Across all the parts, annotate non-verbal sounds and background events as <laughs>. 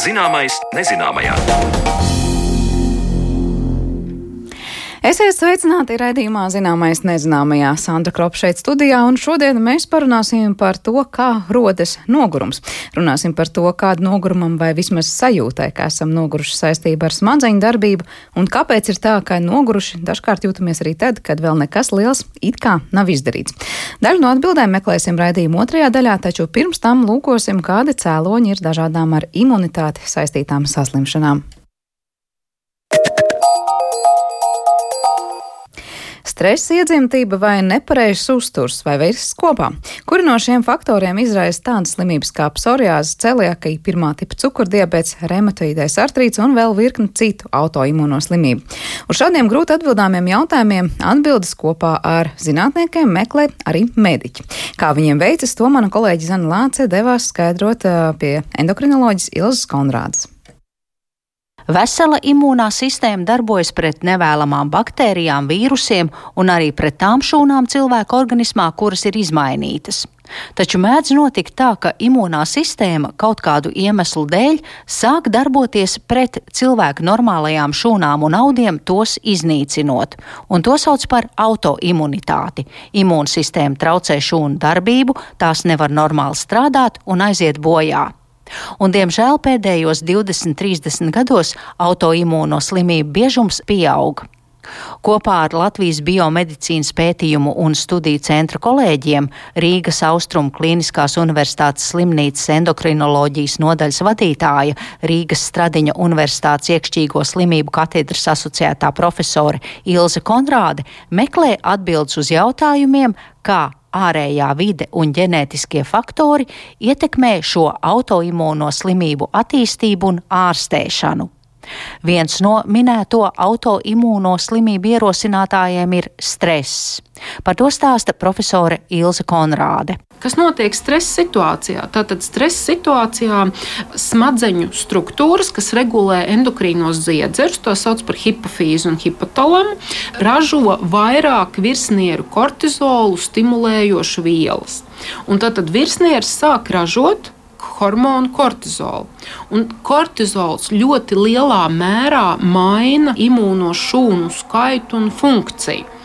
Zināmais nezināmajā. Esiet sveicināti raidījumā Zināmais nezināmajā Sandra Kropa šeit studijā, un šodien mēs parunāsim par to, kā rodas nogurums. Runāsim par to, kādu nogurumam vai vismaz sajūtai, ka esam noguruši saistībā ar smadzeņu darbību, un kāpēc ir tā, ka noguruši dažkārt jūtamies arī tad, kad vēl nekas liels it kā nav izdarīts. Daļu no atbildēm meklēsim raidījuma otrajā daļā, taču pirms tam lūkosim, kādi cēloņi ir dažādām ar imunitāti saistītām saslimšanām. Stress, iedzimtība vai nepareizs uzturs vai viss kopā? Kuri no šiem faktoriem izraisa tādas slimības kā psoriāze, celiakija, pirmā tipa cukurdiabets, reumatoīdais artrīts un vēl virkni citu autoimūno slimību? Uz šādiem grūti atbildāmiem jautājumiem atbildes kopā ar zinātniekiem meklē arī mediķi. Kā viņiem veicas, to mana kolēģi Zana Lāce devās skaidrot pie endokrinoloģijas Ilzas Konrādas. Vesela imūnā sistēma darbojas pret nevēlamām baktērijām, vīrusiem un arī pret tām šūnām cilvēka organismā, kuras ir izmainītas. Taču mēdz notikt tā, ka imūnā sistēma kaut kādu iemeslu dēļ sāk darboties pret cilvēka normālajām šūnām un audiem, tos iznīcinot, un to sauc par autoimunitāti. Imūnsistēma traucē šūnu darbību, tās nevar normāli strādāt un aiziet bojā. Un, diemžēl pēdējos 20-30 gados autoimūno slimību biežums pieaug. Kopā ar Latvijas biomedicīnas pētījumu un studiju centra kolēģiem Rīgas Austrumu Kliniskās Universitātes slimnīcas endokrinoloģijas nodaļas vadītāja Rīgas Stradiņa Universitātes iekšķīgo slimību katedras asociētā profesore Ilze Konrāde meklē atbildes uz jautājumiem, kā ārējā vide un ģenētiskie faktori ietekmē šo autoimūno slimību attīstību un ārstēšanu. Viens no minēto autoimūno slimību ierosinātājiem ir stress. Par to stāsta profesore Ilze Konrāde. Kas notiek stresa situācijā? Tātad stresa situācijā smadzeņu struktūras, kas regulē endokrīnos ziedzerus, to sauc par hipofīzu un hipotalamu, ražo vairāk virsnieru kortizolu stimulējošu vielas. Un tad virsnieris sāk ražot hormonu kortizolu. Un kortizols ļoti lielā mērā maina imūno šūnu skaitu un funkciju.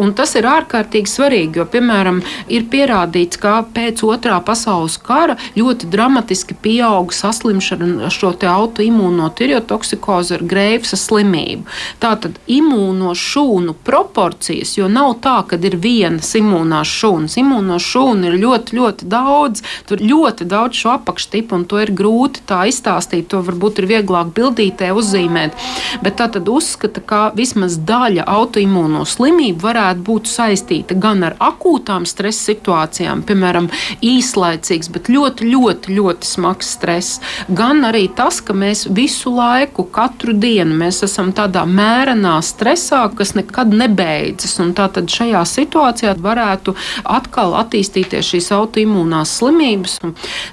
Un tas ir ārkārtīgi svarīgi, jo, piemēram, ir pierādīts, ka pēc otrā pasaules kara ļoti dramatiski pieauga saslimšana ar šo autoimūno tiriotoksikozi ar greivsa slimību. Tātad imūno šūnu proporcijas, jo nav tā, ka ir vienas imūnās šūnas. Imūno šūnu ir ļoti, ļoti daudz, tur ļoti daudz šo apakštipu, un to ir grūti tā izstāstīt. To varbūt ir vieglāk bildītē uzzīmēt. Bet tā tad uzskata, ka vismaz daļa autoimūno slimību slimība varētu būt saistīta gan ar akūtām stresa situācijām, piemēram, īslaicīgs, bet ļoti, ļoti, ļoti smags stress, gan arī tas, ka mēs visu laiku, katru dienu, mēs esam tādā mērenā stresā, kas nekad nebeidzas. Tātad šajā situācijā varētu atkal attīstīties šīs autoimūnās slimības.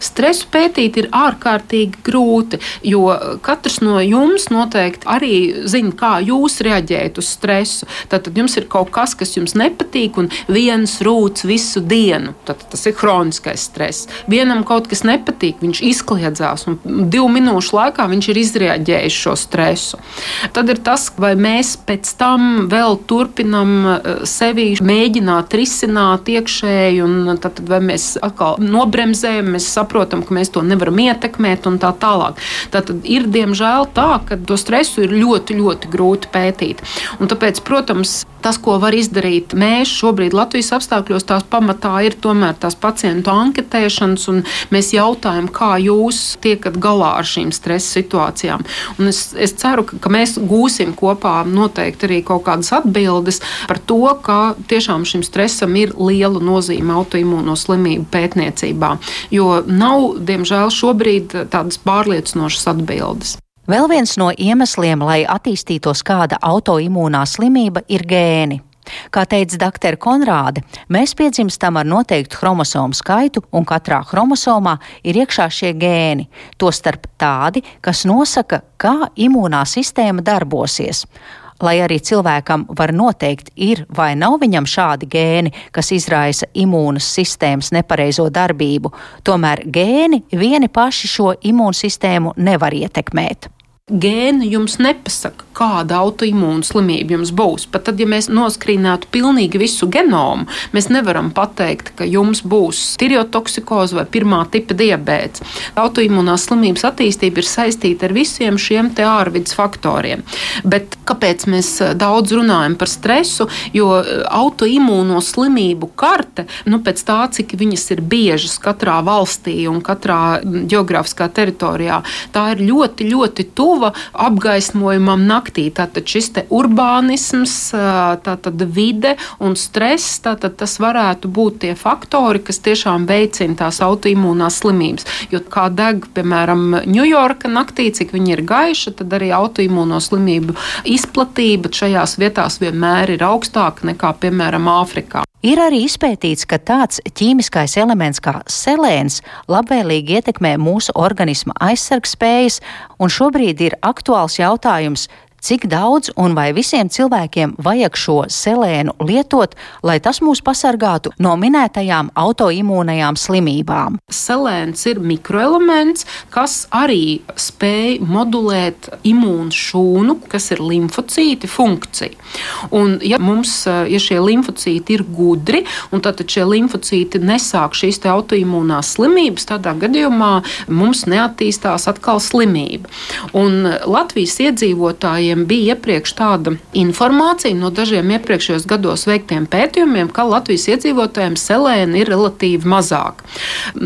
Stresu pētīt ir ārkārtīgi grūti, jo katrs no jums noteikti arī zina, kā jūs reaģējat uz stresu. Tātad jums ir kaut kaut kas, kas jums nepatīk, un viens rūts visu dienu. Tad tas ir kroniskais stress. Vienam kaut kas nepatīk, viņš izkliedzās, un divu minūšu laikā viņš ir izrēģējis šo stresu. Tad ir tas, vai mēs pēc tam vēl turpinam eh, sevi mēģināt risināt iekšēji, un tad vai mēs atkal nobremzējam, mēs saprotam, ka mēs to nevaram ietekmēt un tā tālāk. Tad ir diemžēl tā, ka to stresu ir ļoti, ļoti grūti pētīt. Un tāpēc, protams, tas, ko var izdarīt mēs šobrīd Latvijas apstākļos, tās pamatā ir tomēr tās pacientu anketēšanas, un mēs jautājam, kā jūs tiekat galā ar šīm stresa situācijām. Un es, es ceru, ka, ka mēs gūsim kopā noteikti arī kaut kādas atbildes par to, ka tiešām šim stresam ir liela nozīme autoimūno slimību pētniecībā, jo nav, diemžēl, šobrīd tādas pārliecinošas atbildes. Vēl viens no iemesliem, lai attīstītos kāda autoimūnā slimība, ir gēni. Kā teica dr. Konrāde, mēs piedzimstam ar noteiktu chromosomu skaitu, un katrā chromosomā ir iekšā šie gēni, tostarp tādi, kas nosaka, kā imūnā sistēma darbosies. Lai arī cilvēkam var noteikt, ir vai nav viņam šādi gēni, kas izraisa imūnas sistēmas nepareizo darbību, tomēr gēni vieni paši šo imūnsistēmu nevar ietekmēt gēni jums nepasaka, kāda autoimūna slimība jums būs. Pat tad, ja mēs noskrīnētu pilnīgi visu genomu, mēs nevaram pateikt, ka jums būs tiriotoksikoze vai pirmā tipa diabetes. Autoimūnās slimības attīstība ir saistīta ar visiem šiem ārvidas faktoriem. Bet kāpēc mēs eh, daudz runājam par stresu? Jo eh, autoimūno slimību karte, nu, pēc tā, cik viņas ir biežas katrā valstī un katrā mm, geogrāfiskā teritorijā, tā ir ļoti, ļoti tuva tuva apgaismojumam naktī. Tātad šis urbānisms, tātad vide un stress, tātad tas varētu būt tie faktori, kas tiešām veicina tās autoimūnās slimības. Jo kā deg, piemēram, Ņujorka naktī, cik viņa ir gaiša, tad arī autoimūno slimību izplatība šajās vietās vienmēr ir augstāka nekā, piemēram, Āfrikā. Ir arī izpētīts, ka tāds ķīmiskais elements kā selēns labvēlīgi ietekmē mūsu organisma aizsargspējas, un šobrīd ir aktuāls jautājums, cik daudz un vai visiem cilvēkiem vajag šo selēnu lietot, lai tas mūs pasargātu no minētajām autoimūnajām slimībām. Selēns ir mikroelements, kas arī spēj modulēt imūnu šūnu, kas ir limfocīti funkciju. Un, ja mums ja šie limfocīti ir gudri, un tad šie limfocīti nesāk šīs autoimūnās slimības, tādā gadījumā mums neattīstās atkal slimība. Un Latvijas iedzīvotāji pētījumiem bija iepriekš tāda informācija no dažiem iepriekšējos gados veiktiem pētījumiem, ka Latvijas iedzīvotājiem selēna ir relatīvi mazāk.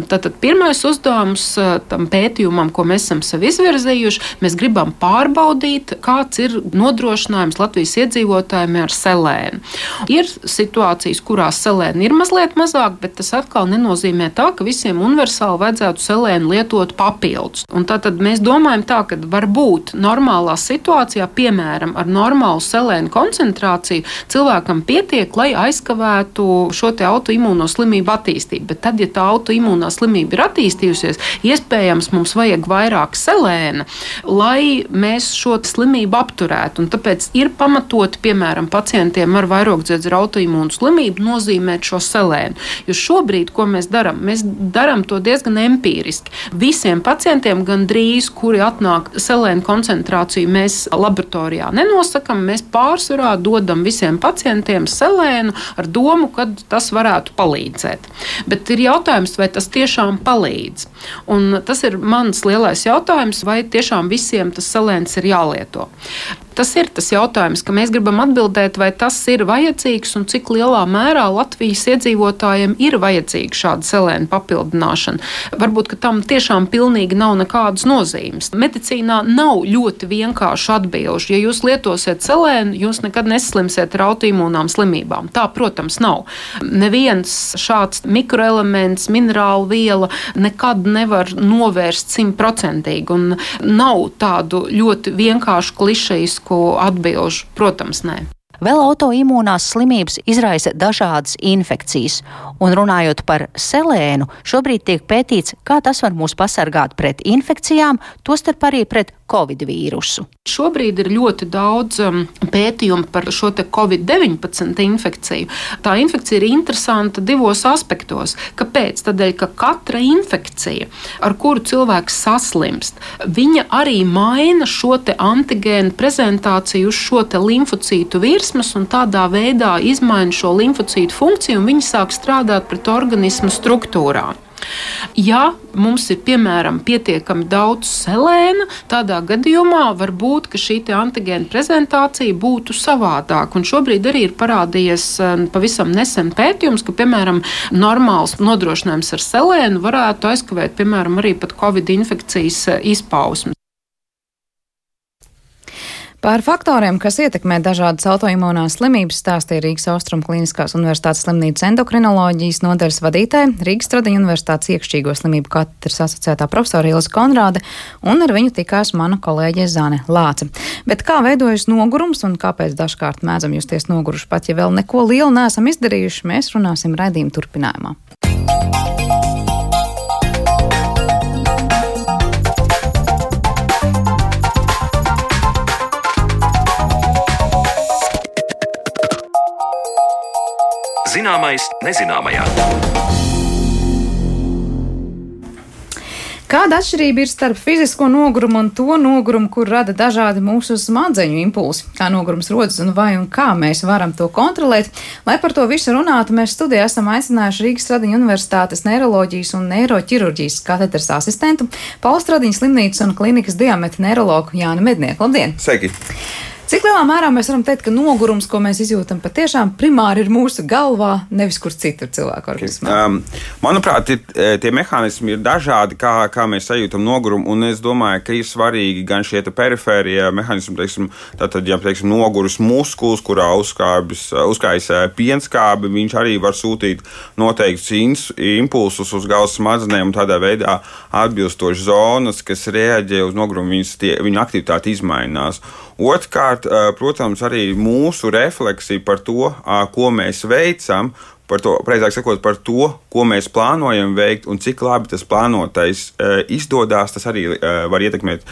Tātad pirmais uzdevums eh, tam pētījumam, ko mēs esam sev izvirzījuši, mēs gribam pārbaudīt, kāds ir nodrošinājums Latvijas iedzīvotājiem ar selēnu. Ir situācijas, kurās selēna ir mazliet mazāk, bet tas atkal nenozīmē tā, ka visiem universāli vajadzētu selēnu lietot papildus. Un tātad mēs domājam tā, ka varbūt normālā situācijā piemēram, ar normālu selēnu koncentrāciju cilvēkam pietiek, lai aizkavētu šo autoimūno slimību attīstību. Bet tad, ja tā autoimūnā slimība ir attīstījusies, iespējams, mums vajag vairāk selēna, lai mēs šo slimību apturētu. Un tāpēc ir pamatoti, piemēram, pacientiem ar vairogdziedzi ar autoimūnu slimību nozīmēt šo selēnu. Jo šobrīd, ko mēs darām, mēs darām to diezgan empīriski. Visiem pacientiem, gandrīz, kuri atnāk selēnu koncentrāciju, mēs laboratoriju laboratorijā nenosakām. Mēs pārsvarā dodam visiem pacientiem selēnu ar domu, ka tas varētu palīdzēt. Bet ir jautājums, vai tas tiešām palīdz. Un tas ir mans lielais jautājums, vai tiešām visiem tas selēns ir jālieto. Tas ir tas jautājums, ka mēs gribam atbildēt, vai tas ir vajadzīgs un cik lielā mērā Latvijas iedzīvotājiem ir vajadzīga šāda selēna papildināšana. Varbūt tam tiešām pilnīgi nav nekādas nozīmes. Medicīnā nav ļoti vienkārši atbilžu. Ja jūs lietosiet selēnu, jūs nekad neslimsiet ar autoimūnām slimībām. Tā, protams, nav. Neviens šāds mikroelements, minerāla viela nekad nevar novērst simtprocentīgi. Nav tādu ļoti vienkāršu klišejisku atbilžu? Protams, nē. Vēl autoimūnās slimības izraisa dažādas infekcijas, un runājot par selēnu, šobrīd tiek pētīts, kā tas var mūs pasargāt pret infekcijām, tostarp arī pret covid vīrusu. Šobrīd ir ļoti daudz um, pētījumu par šo covid-19 infekciju. Tā infekcija ir interesanta divos aspektos. Kāpēc? Tādēļ, ka katra infekcija, ar kuru cilvēks saslimst, viņa arī maina šo antigēnu prezentāciju uz šo limfocītu virsmas un tādā veidā izmaina šo limfocītu funkciju, un viņi sāk strādāt pret organismu struktūrām. Ja mums ir piemēram pietiekami daudz selēna, tādā gadījumā var būt, šī antigēna prezentācija būtu savādāka. Šobrīd arī ir parādījies um, pavisam nesen pētījums, ka piemēram normāls nodrošinājums ar selēnu varētu aizkavēt piemēram arī pat covid infekcijas uh, izpausmes. Par faktoriem, kas ietekmē dažādas autoimūnās slimības, stāstīja Rīgas Austrum Kliniskās Universitātes slimnīcas endokrinoloģijas nodaļas vadītāja, Rīgas Tradiņu Universitātes iekšķīgo slimību katras asociētā profesora Ilza Konrāde, un ar viņu tikās mana kolēģe Zane Lāce. Bet kā veidojas nogurums un kāpēc dažkārt mēdzam justies noguruši, pat ja vēl neko lielu neesam izdarījuši, mēs runāsim raidījuma turpinājumā. Zināmais nezināmajā. Kāda atšķirība ir starp fizisko nogurumu un to nogurumu, kur rada dažādi mūsu smadzeņu impulsi? Kā nogurums rodas un vai un kā mēs varam to kontrolēt? Lai par to visu runātu, mēs studijā esam aicinājuši Rīgas Stradiņu Universitātes neiroloģijas un neiroķirurģijas katedras asistentu, Pauli Stradiņas slimnīcas un klinikas diameta neirologu Jānu Mednieku. Labdien! Sveiki! Cik lielā mērā mēs varam teikt, ka nogurums, ko mēs izjūtam, patiešām primāri ir mūsu galvā, nevis kur citur cilvēku organismā? Um, manuprāt, ir, e, tie mehānismi ir dažādi, kā, kā mēs sajūtam nogurumu, un es domāju, ka ir svarīgi gan šie perifērie mehānismi, teiksim, tātad, ja teiksim, noguris muskulis, kurā uzkājas e, pienskābi, viņš arī var sūtīt noteikts impulsus uz galvas smadzenēm, un tādā veidā atbilstoši zonas, kas reaģē uz nogurumu, viņas, tie, viņu aktivitāte izmainās. Otrkārt, protams, arī mūsu refleksija par to, ko mēs veicam, par to, precīzāk sakot, par to, ko mēs plānojam veikt un cik labi tas plānotais izdodas, tas arī var ietekmēt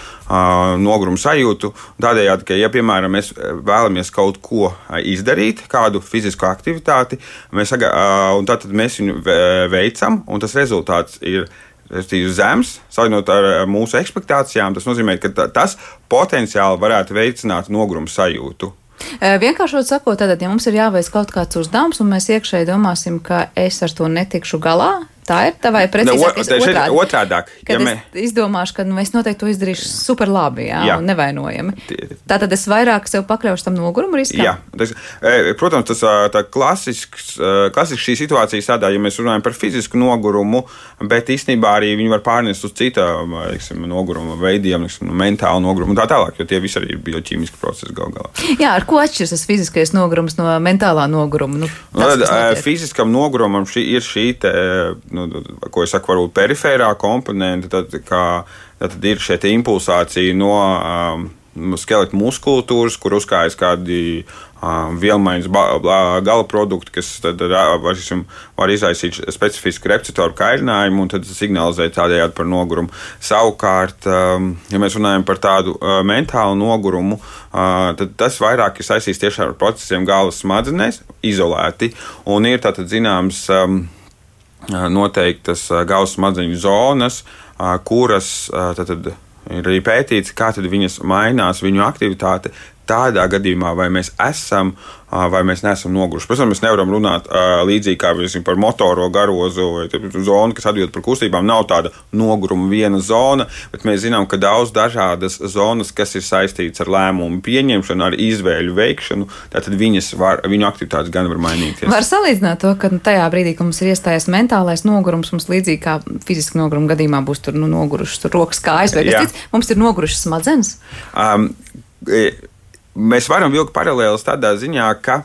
nogurumu sajūtu. Tādējādi, ka, ja piemēram mēs vēlamies kaut ko izdarīt, kādu fizisku aktivitāti, mēs, tad mēs viņu veicam, un tas rezultāts ir zems, salīdzinot ar mūsu expectācijām, tas nozīmē, ka tas potenciāli varētu veicināt nogurumu sajūtu. Vienkāršot sakot, tad, ja mums ir jāveic kaut kāds uzdevums, un mēs iekšēji domāsim, ka es ar to netikšu galā, Tā ir tā vai precīzāk? Ne, otrādi, otrādāk. Kad ja mē... es izdomāšu, ka nu, es noteikti to izdarīšu super labi, jā, jā. un nevainojami. Tā tad es vairāk sev pakļaušu tam nogurumu riskam? Jā, tas, e, protams, tas tā klasisks, klasisks šī situācija tādā, ja mēs runājam par fizisku nogurumu, bet īstenībā arī viņi var pārnest uz cita, liksim, noguruma veidiem, liksim, mentālu nogurumu un tā tālāk, jo tie visi arī ir bioķīmiski procesi gal galā. Jā, ar ko atšķiras tas fiziskais nogurums no mentālā noguruma? Nu, tas, no, tad, fiziskam nogurumam šī ir šī te, nu, ko es saku, varbūt perifērā komponente, tad, kā, tad ir šie impulsācija no um, skeleta muskultūras, kur uzkājas kādi um, vielmaiņas gala produkti, kas tad, varsim, var izraisīt specifisku receptoru kairinājumu un tad signalizē tādējādi par nogurumu. Savukārt, um, ja mēs runājam par tādu uh, mentālu nogurumu, uh, tad tas vairāk ir saistīts tieši ar procesiem galvas smadzenēs, izolēti, un ir tātad zināms. Um, noteiktas gausa smadzeņu zonas, kuras tad, ir arī pētīts, kā viņas mainās, viņu aktivitāte tādā gadījumā, vai mēs esam vai mēs neesam noguruši. Protams, mēs nevaram runāt līdzīgi kā piemēram, par motoro garozu vai zonu, kas atbild par kustībām. Nav tāda noguruma viena zona, bet mēs zinām, ka daudz dažādas zonas, kas ir saistītas ar lēmumu pieņemšanu, ar izvēļu veikšanu, tad viņas var, viņu aktivitātes gan var mainīties. Var salīdzināt to, ka tajā brīdī, kad mums ir iestājies mentālais nogurums, mums līdzīgi kā fiziski noguruma gadījumā būs tur nu, nogurušas tur rokas, kājas vai kas cits, mums ir nogurušas smadzenes. Um, mēs varam vilkt paralēlus tādā ziņā, ka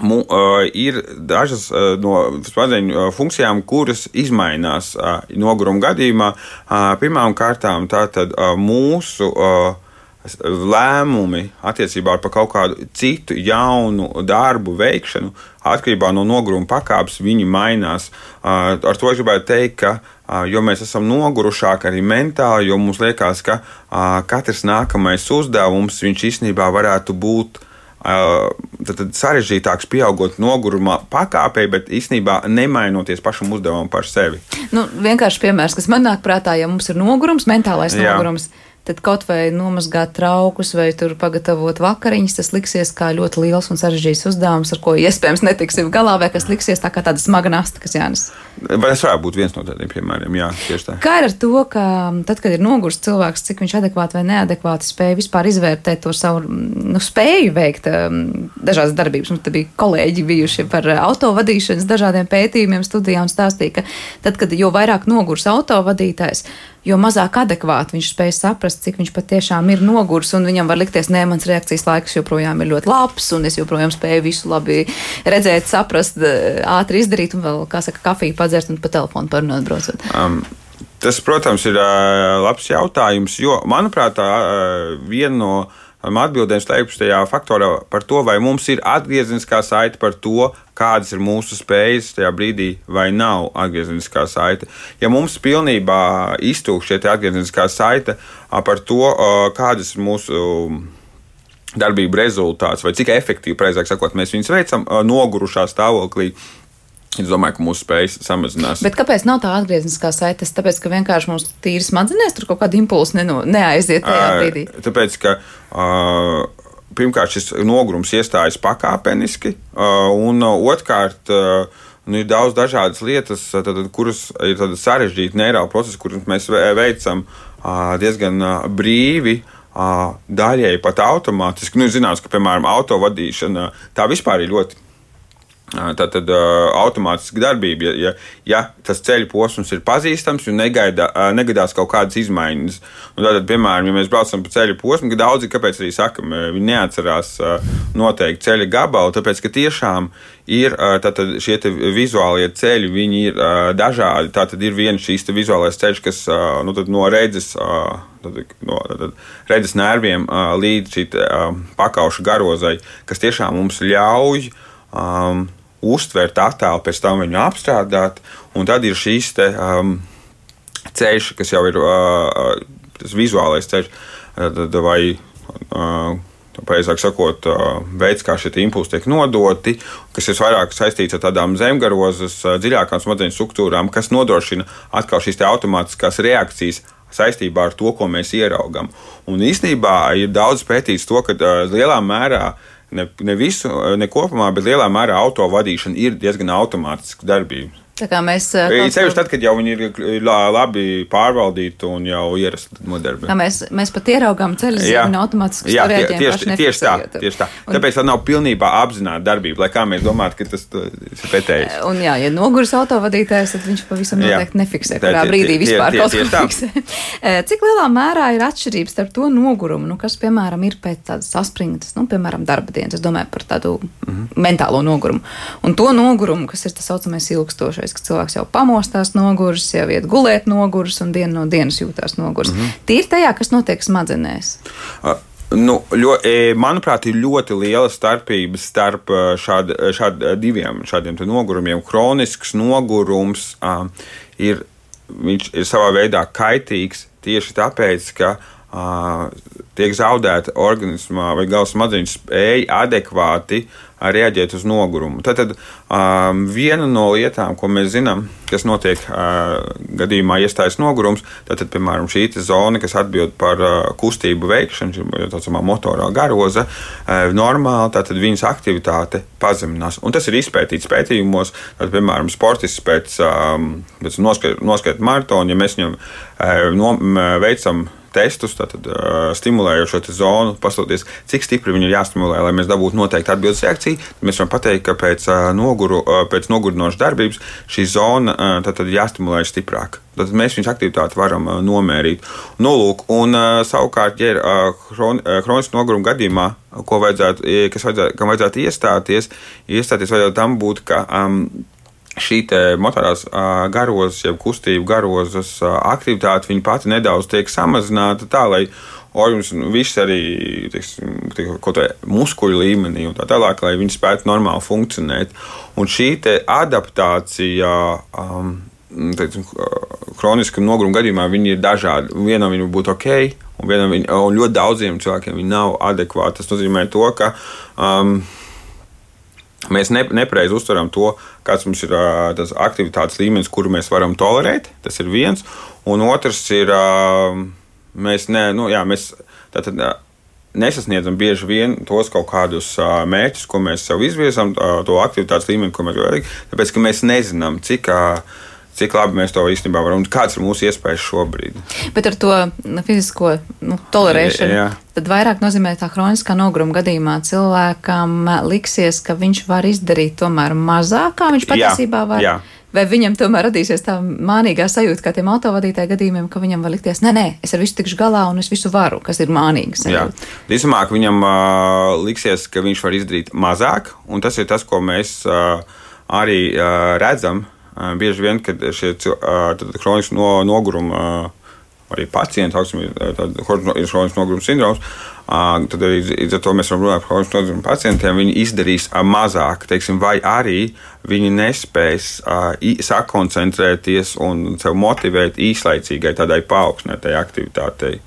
mu, uh, ir dažas uh, no smadzeņu uh, funkcijām, kuras izmainās uh, noguruma gadījumā. Uh, Pirmkārt, tātad uh, mūsu uh, lēmumi attiecībā par kaut kādu citu jaunu darbu veikšanu, atkarībā no noguruma pakāpes, viņi mainās. Uh, ar to es gribētu teikt, ka jo mēs esam nogurušāki arī mentāli, jo mums liekas, ka katrs nākamais uzdevums viņš īstenībā varētu būt. Tad, tad sarežģītāks, pieaugot noguruma pakāpē, bet īstenībā nemainoties pašam uzdevumam par sevi. Nu, vienkārši piemērs, kas man nāk prātā, ja mums ir nogurums, mentālais Jā. nogurums, tad kaut vai nomazgāt traukus vai tur pagatavot vakariņas, tas liksies kā ļoti liels un sarežģīts uzdevums, ar ko iespējams netiksim galā, vai kas liksies tā kā tāda smaga nasta, kas jānes. Vai tas varētu būt viens no tādiem piemēriem? Jā, tieši tā. Kā ir ar to, ka tad, kad ir nogurs cilvēks, cik viņš adekvāti vai neadekvāti spēja vispār izvērtēt to savu nu, spēju veikt dažādas darbības. Mums bija kolēģi bijuši par autovadīšanas dažādiem pētījumiem, studijām stāstīja, ka tad, kad jo vairāk nogurs autovadītājs, jo mazāk adekvāti viņš spēj saprast, cik viņš patiešām ir nogurs. Viņam var likties, ka mans reakcijas laiks joprojām ir ļoti labs, un es joprojām spēju visu labi redzēt, saprast, ātri izdarīt, un vēl, kā saka, kafiju padzert un pa telefonu parunāt braucot. Um. Tas, protams, ir uh, labs jautājums, jo, manuprāt, uh, viena no atbildēm slēpjas tajā faktorā par to, vai mums ir atgriezeniskā saite par to, kādas ir mūsu spējas tajā brīdī, vai nav atgriezeniskā saite. Ja mums pilnībā iztūkst šī atgriezeniskā saite par to, kādas ir mūsu darbību rezultāts, vai cik efektīvi, precīzāk sakot, mēs viņus veicam nogurušā stāvoklī. Es domāju, ka mūsu spējas samazinās. Bet kāpēc nav tā atgriezniskā saite? Tāpēc, ka vienkārši mums tīri smadzenēs tur kaut kāda impulsa neno, neaiziet tajā brīdī. Tāpēc, ka uh, pirmkārt šis nogurums iestājas pakāpeniski, uh, un uh, otrkārt. Uh, Nu, ir daudz dažādas lietas, tad, kuras ir sarežģīti neiropu procesi, kurus mēs veicam diezgan brīvi. Daļēji pat automātiski. Nu, zināms, ka, piemēram, autovadīšana tā vispār ir ļoti Tā tad automātiski darbība, ja, ja, ja tas ceļu posms ir pazīstams un negaida, negadās kaut kādas izmaiņas. Un tātad, piemēram, ja mēs braucam pa ceļu posmu, tad daudzi, kāpēc arī sakam, viņi neatcerās noteikti ceļa gabalu, tāpēc, ka tiešām ir tātad, šie vizuālie ceļi, viņi ir dažādi. Tātad ir viens šīs vizuālais ceļš, kas nu, no redzes. Uh, Tad, no tad, redzes nerviem līdz šī pakauša garozai, kas tiešām mums ļauj um, uztvert attēlu, pēc tam viņu apstrādāt. Un tad ir šīs te, um, ceļš, kas jau ir uh, tas vizuālais ceļš, tad, vai uh, Pareizāk sakot, veids, kā šie impulsi tiek nodoti, kas ir vairāk saistīts ar tādām zemgarozes, dziļākām smadzeņu struktūrām, kas nodrošina atkal šīs automātiskās reakcijas saistībā ar to, ko mēs ieraugām. Un īsnībā ir daudz pētīts to, ka lielā mērā uh, ne, ne visu, ne kopumā, bet lielā mērā auto vadīšana ir diezgan automātiska darbība. Tā kā mēs. Ceļš tad, kad jau viņi ir labi pārvaldīti un jau ierasti nodarbi. Kā mēs, mēs pat ieraugām ceļu zīmi automātiski. Jā, tie, tieši, tieši tā, tieši tā. Un, Tāpēc tā nav pilnībā apzināta darbība, lai kā mēs domātu, ka tas ir pretējs. Un jā, ja noguris autovadītājs, tad viņš pavisam noteikti jā. nefiksē, kurā brīdī vispār tie, tie, kaut ko fiksē. <laughs> Cik lielā mērā ir atšķirības starp to nogurumu, nu, kas, piemēram, ir pēc tādas saspringtas, nu, piemēram, darba dienas, es domāju par tādu mm -hmm. mentālo nogurumu, un to nogurumu, kas ir tas saucamais ilgstošais iedomājušies, ka cilvēks jau pamostās noguris, jau iet gulēt noguris un dienu no dienas jūtās noguris. Mm -hmm. Tīri tajā, kas notiek smadzenēs. Uh. Nu, ļo, e, manuprāt, ir ļoti liela starpība starp šād, šād diviem šādiem nogurumiem. Kronisks nogurums uh, ir, ir savā veidā kaitīgs tieši tāpēc, ka uh, tiek zaudēta organismā vai galvas smadzeņu spēja adekvāti reaģēt uz nogurumu. Tad, um, viena no lietām, ko mēs zinām, kas notiek uh, gadījumā, iestājas nogurums, tad, piemēram, šī zona, kas atbild par uh, kustību veikšanu, ir tā saucamā motorā garoza, uh, normāli tad viņas aktivitāte pazeminās. Un tas ir izpētīts pētījumos, tad, piemēram, sportists pēc, um, pēc noskaita maratona, ja mēs viņam uh, no, veicam testus, tātad uh, stimulējošo zonu, paskatoties, cik stipri viņi ir jāstimulē, lai mēs dabūtu noteikti atbildes reakciju. Mēs varam pateikt, ka pēc, uh, noguru, uh, pēc nogurinošas darbības šī zona uh, tātad jāstimulē stiprāk. Tad mēs viņas aktivitāti varam uh, nomērīt. Nu, lūk, un, uh, savukārt, ja ir uh, kronisku nogurumu gadījumā, ko vajadzētu, kas vajadzētu, kam vajadzētu iestāties, iestāties vajadzētu tam būt, ka um, šī motorās garozas, jeb kustību garozas aktivitāte, viņa pati nedaudz tiek samazināta tā, lai organisms viss arī teiksim, kaut kādā muskuļu līmenī un tā tālāk, lai viņi spētu normāli funkcionēt. Un šī adaptācija. Um, teiksim, kroniskam noguruma gadījumā viņi ir dažādi. Vienam viņam būtu ok, un, viņ, un ļoti daudziem cilvēkiem viņi nav adekvāti. Tas nozīmē to, ka um, Mēs ne, nepareizi uztveram to, kāds mums ir tas aktivitātes līmenis, kuru mēs varam tolerēt. Tas ir viens. Un otrs ir, mēs, ne, nu, jā, mēs tātad, nesasniedzam bieži vien tos kaut kādus mērķus, ko mēs sev izvirzam, to aktivitātes līmeni, ko mēs gribam. Tāpēc, ka mēs nezinām, cik cik labi mēs to īstenībā varam un kāds ir mūsu iespējas šobrīd. Bet ar to nu, fizisko nu, tolerēšanu. Jā. Tad vairāk nozīmē tā kroniskā nogruma gadījumā cilvēkam liksies, ka viņš var izdarīt tomēr mazāk, kā viņš patiesībā var. Jā. Vai viņam tomēr radīsies tā mānīgā sajūta, kā tiem autovadītāju gadījumiem, ka viņam var likties, nē, nē, es ar visu tikšu galā un es visu varu, kas ir mānīgs. Jā, vismaz viņam uh, liksies, ka viņš var izdarīt mazāk, un tas ir tas, ko mēs uh, arī uh, redzam Bieži vien, kad šie kroniski no, nogurumi arī pacienti, augsim, ir kronisks noguruma sindroms, tad arī līdz ar to mēs varam runāt par kronisku noguruma pacientiem. Viņi izdarīs mazāk, teiksim, vai arī viņi nespēs sakoncentrēties un sev motivēt īslaicīgai tādai paaugstinātai aktivitātei.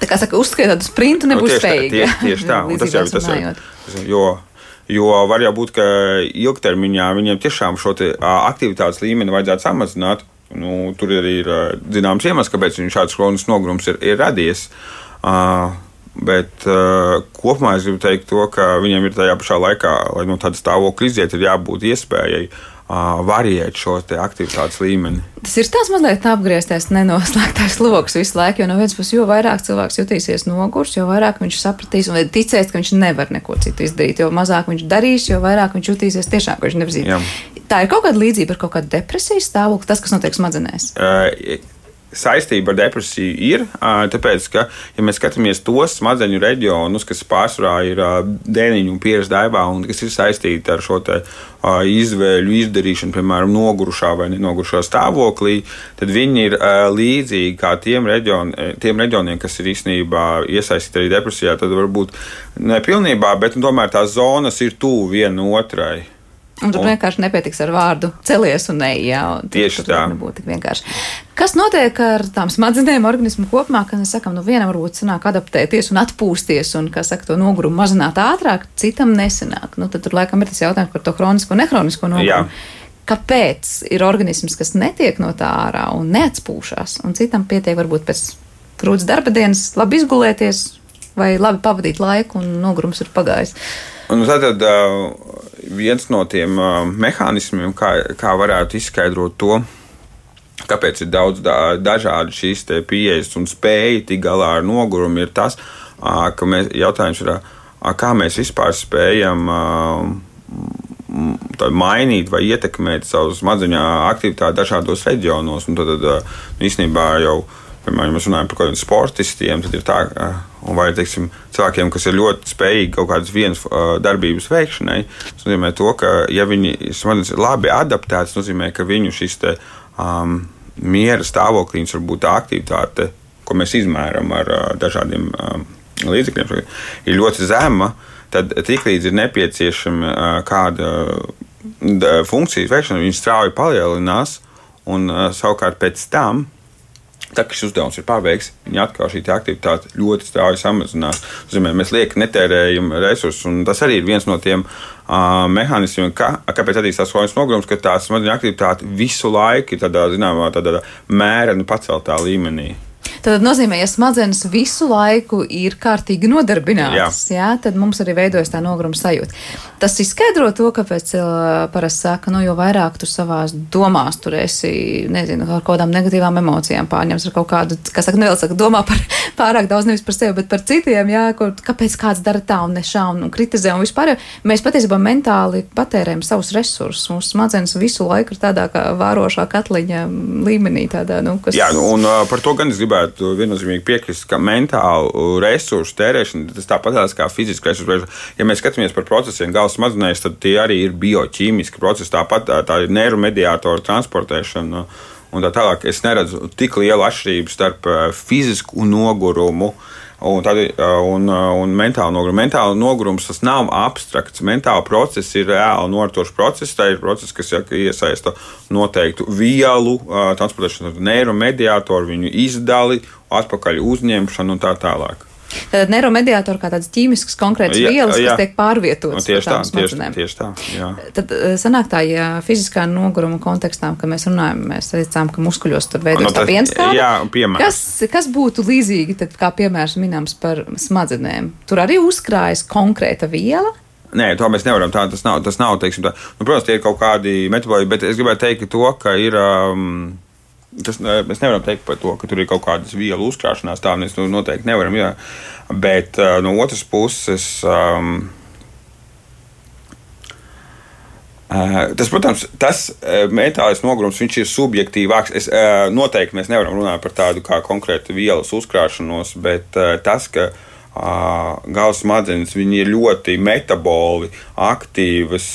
Tā kā saka, uzskatīt tādu sprintu nebūs tā, spējīgi. tieši, tieši tā, un tas jau ir tas, jau- jo, jo var jau būt, ka ilgtermiņā viņiem tiešām šo aktivitātes līmeni vajadzētu samazināt. Nu, tur arī ir zināms iemesls, kāpēc šāds kronisks nogurums ir, ir radies. Uh, Bet uh, kopumā es gribu teikt, to, ka viņiem ir tajā pašā laikā, lai no tāda stāvokļa iziet, ir jābūt iespējai uh, variēt šo te aktivitātes līmeni. Tas ir tāds mazliet apgrieztais, nenoslēgtais lokus visu laiku, jo no vienas puses, jo vairāk cilvēks jutīsies nogurs, jo vairāk viņš sapratīs un ticēs, ka viņš nevar neko citu izdarīt, jo mazāk viņš darīs, jo vairāk viņš jutīsies tiešām, ka viņš nevar zināt. Tā ir kaut kāda līdzība ar kaut kādu depresijas stāvokli, tas, kas notiek smadzenēs. Uh, Saistība ar depresiju ir, tāpēc, ka, ja mēs skatāmies tos smadzeņu reģionus, kas pārsvarā ir dēniņu un pieres daivā, un kas ir saistīti ar šo te, izvēļu izdarīšanu, piemēram, nogurušā vai nenogurušā stāvoklī, tad viņi ir līdzīgi kā tiem, reģion, tiem reģioniem, kas ir īstenībā iesaistīti arī depresijā. Tad varbūt ne pilnībā, bet tomēr tās zonas ir tuvu viena otrai. Un tur Un- vienkārši nepietiks ar vārdu celies un ej, jā, un Tieši tā. nebūtu tik vienkārši. Kas notiek ar tām smadzenēm, organismu kopumā, kad mēs sakām, nu vienam varbūt sanāk adaptēties un atpūsties un, kā saka, to nogurumu mazināt ātrāk, citam nesanāk. Nu, tad tur laikam ir tas jautājums par to kronisko un nehronisko nogurumu. Jā. Kāpēc ir organisms, kas netiek no tā ārā un neatspūšas, un citam pietiek varbūt pēc grūtas darba dienas labi izgulēties vai labi pavadīt laiku un nogurums ir pagājis? Un tad uh, viens no tiem uh, mehānismiem, kā, kā varētu izskaidrot to, kāpēc ir daudz da, dažādu šīs pieejas un spēja tikt galā ar nogurumu, ir tas, uh, ka mēs, jautājums ir, uh, kā mēs vispār spējam uh, mainīt vai ietekmēt savu smadzeņu aktivitāti dažādos reģionos. Un tad, tad uh, īstenībā jau, piemēram, ja mēs runājam par kaut kādiem sportistiem, tad ir tā, uh, vai teiksim, cilvēkiem, kas ir ļoti spējīgi kaut kādas vienas uh, darbības veikšanai, tas nozīmē to, ka, ja viņi ir labi adaptētas, nozīmē, ka viņu šis te, um, miera stāvoklis var būt tā aktivitāte, ko mēs izmēram ar uh, dažādiem um, līdzekļiem, ir ļoti zema. Tad tiklīdz ir nepieciešama uh, kāda d- funkcijas veikšana, viņi strauji palielinās, un uh, savukārt pēc tam Tad, kad šis uzdevums ir paveikts, viņa atkal šī te aktivitāte ļoti strauji samazinās. Nozīmē, mēs lieki netērējam resursus, un tas arī ir viens no tiem uh, mehānismiem, kā, kāpēc attīstās kronisks nogurums, ka tā smadzeņu aktivitāte visu laiku ir tādā zināmā tādā mērena paceltā līmenī. Tad nozīmē, ja smadzenes visu laiku ir kārtīgi nodarbinātas, jā. Jā, tad mums arī veidojas tā noguruma sajūta. Tas izskaidro to, kāpēc cilvēki parasti saka, nu, jo vairāk tu savās domās tur esi, nezinu, ar kādām negatīvām emocijām pārņems, ar kaut kādu, kas saka, nevēlas saka, domā par <laughs> pārāk daudz nevis par sevi, bet par citiem, jā, kur, kāpēc kāds dara tā un ne šā un, un kritizē un vispār. Mēs patiesībā mentāli patērējam savus resursus. Mūsu smadzenes visu laiku ir tādā kā vārošā katliņa līmenī, tādā, nu, kas. Jā, nu, un par to gan es gribētu viennozīmīgi piekrist, ka mentālu resursu tērēšana tas tāpat kā fiziski resursu. Ja mēs skatāmies par procesiem galvas smadzenēs, tad tie arī ir bioķīmiski procesi. Tāpat tā, ir neiromediātoru transportēšana. Un tā tālāk es neredzu tik lielu atšķirību starp uh, fizisku nogurumu un, tad, uh, un, uh, un mentālu nogurumu. Mentāla nogurums tas nav abstrakts. Mentāla process ir reāli noritošs process. Tā ir process, kas iesaista noteiktu vielu, uh, transportēšanu, neiromediātoru, viņu izdali, atpakaļ uzņemšanu un tā tālāk. Tad neiromediātori kā tāds ķīmisks konkrēts Jā, vielas, jā. kas tiek pārvietotas. Tieši tā, tieši, tieši tā. Jā. Tad eh, sanāk tā, ja fiziskā noguruma kontekstā, kad mēs runājam, mēs teicām, ka muskuļos tur veidojas Nu, tā jā, piemērs. Kas, kas būtu līdzīgi, tad, kā piemērs minams par smadzenēm? Tur arī uzkrājas konkrēta viela. Nē, to mēs nevaram. Tā, tas nav, tas nav teiksim, tā. Nu, protams, tie ir kaut kādi metaboliski, bet es gribētu teikt to, ka ir. Um, Tas, eh, mēs nevaram teikt par to, ka tur ir kaut kādas vielu uzkrāšanās. Tā mēs to noteikti nevaram. Jā. Bet uh, no otras puses. Um, tas, protams, tas uh, metālais nogurums ir subjektīvāks. Es, noteikti mēs nevaram runāt par tādu kā konkrētu vielas uzkrāšanos, bet tas, ka galvas smadzenes viņi ir ļoti metaboli, aktīvas